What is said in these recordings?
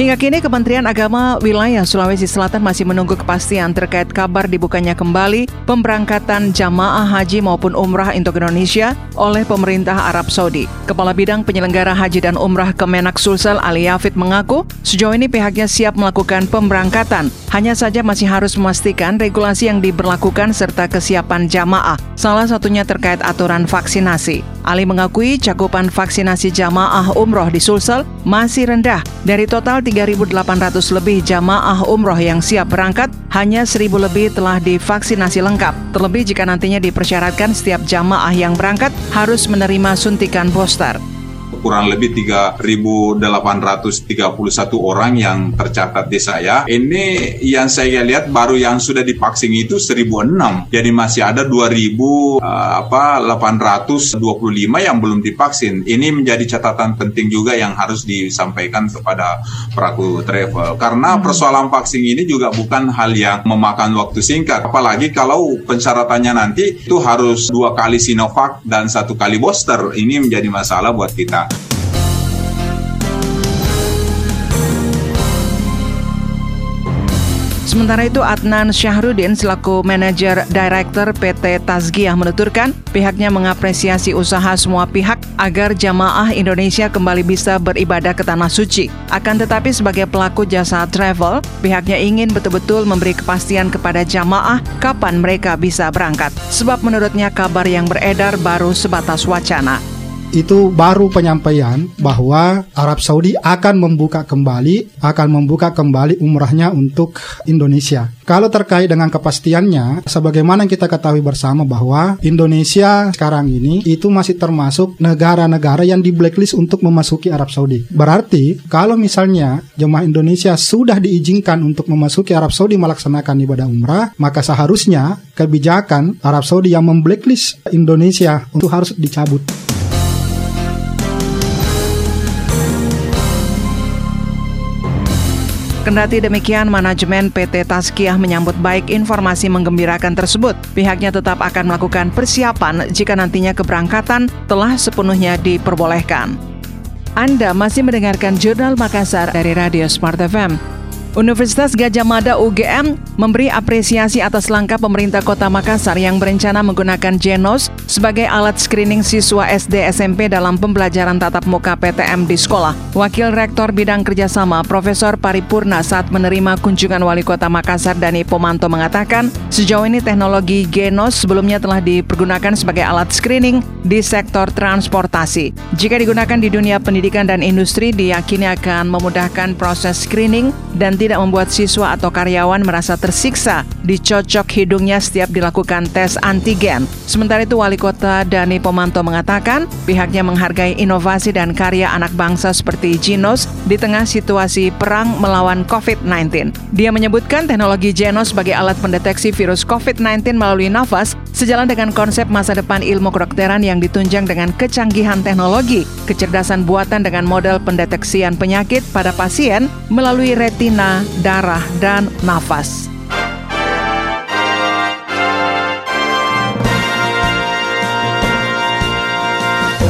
Hingga kini Kementerian Agama Wilayah Sulawesi Selatan masih menunggu kepastian terkait kabar dibukanya kembali pemberangkatan jamaah haji maupun umrah untuk Indonesia oleh pemerintah Arab Saudi. Kepala Bidang Penyelenggara Haji dan Umrah Kemenak Sulsel Ali Yafid mengaku sejauh ini pihaknya siap melakukan pemberangkatan. Hanya saja masih harus memastikan regulasi yang diberlakukan serta kesiapan jamaah. Salah satunya terkait aturan vaksinasi. Ali mengakui cakupan vaksinasi jamaah umroh di Sulsel masih rendah. Dari total 3.800 lebih jamaah umroh yang siap berangkat, hanya 1.000 lebih telah divaksinasi lengkap. Terlebih jika nantinya dipersyaratkan setiap jamaah yang berangkat harus menerima suntikan booster kurang lebih 3.831 orang yang tercatat di saya. Ini yang saya lihat baru yang sudah divaksin itu 1.006. Jadi masih ada 2.000 uh, apa 825 yang belum divaksin. Ini menjadi catatan penting juga yang harus disampaikan kepada pelaku travel. Karena hmm. persoalan vaksin ini juga bukan hal yang memakan waktu singkat. Apalagi kalau pensyaratannya nanti itu harus dua kali Sinovac dan satu kali booster. Ini menjadi masalah buat kita. Sementara itu Adnan Syahrudin selaku manajer director PT Tazgiyah menuturkan pihaknya mengapresiasi usaha semua pihak agar jamaah Indonesia kembali bisa beribadah ke tanah suci. Akan tetapi sebagai pelaku jasa travel, pihaknya ingin betul-betul memberi kepastian kepada jamaah kapan mereka bisa berangkat. Sebab menurutnya kabar yang beredar baru sebatas wacana itu baru penyampaian bahwa Arab Saudi akan membuka kembali akan membuka kembali umrahnya untuk Indonesia. Kalau terkait dengan kepastiannya, sebagaimana kita ketahui bersama bahwa Indonesia sekarang ini itu masih termasuk negara-negara yang di blacklist untuk memasuki Arab Saudi. Berarti kalau misalnya jemaah Indonesia sudah diizinkan untuk memasuki Arab Saudi melaksanakan ibadah umrah, maka seharusnya kebijakan Arab Saudi yang memblacklist Indonesia untuk harus dicabut. Kendati demikian, manajemen PT Taskiah menyambut baik informasi menggembirakan tersebut. Pihaknya tetap akan melakukan persiapan jika nantinya keberangkatan telah sepenuhnya diperbolehkan. Anda masih mendengarkan Jurnal Makassar dari Radio Smart FM. Universitas Gajah Mada UGM memberi apresiasi atas langkah pemerintah Kota Makassar yang berencana menggunakan Genos sebagai alat screening siswa SD SMP dalam pembelajaran tatap muka PTM di sekolah. Wakil Rektor Bidang Kerjasama Profesor Paripurna saat menerima kunjungan Wali Kota Makassar Dani Pomanto mengatakan, sejauh ini teknologi Genos sebelumnya telah dipergunakan sebagai alat screening di sektor transportasi. Jika digunakan di dunia pendidikan dan industri, diyakini akan memudahkan proses screening dan tidak membuat siswa atau karyawan merasa tersiksa dicocok hidungnya setiap dilakukan tes antigen. Sementara itu Wali Kota Dani Pomanto mengatakan pihaknya menghargai inovasi dan karya anak bangsa seperti Genos di tengah situasi perang melawan COVID-19. Dia menyebutkan teknologi Genos sebagai alat pendeteksi virus COVID-19 melalui nafas sejalan dengan konsep masa depan ilmu kedokteran yang ditunjang dengan kecanggihan teknologi, kecerdasan buatan dengan model pendeteksian penyakit pada pasien melalui retina darah, dan nafas.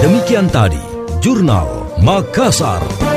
Demikian tadi, Jurnal Makassar.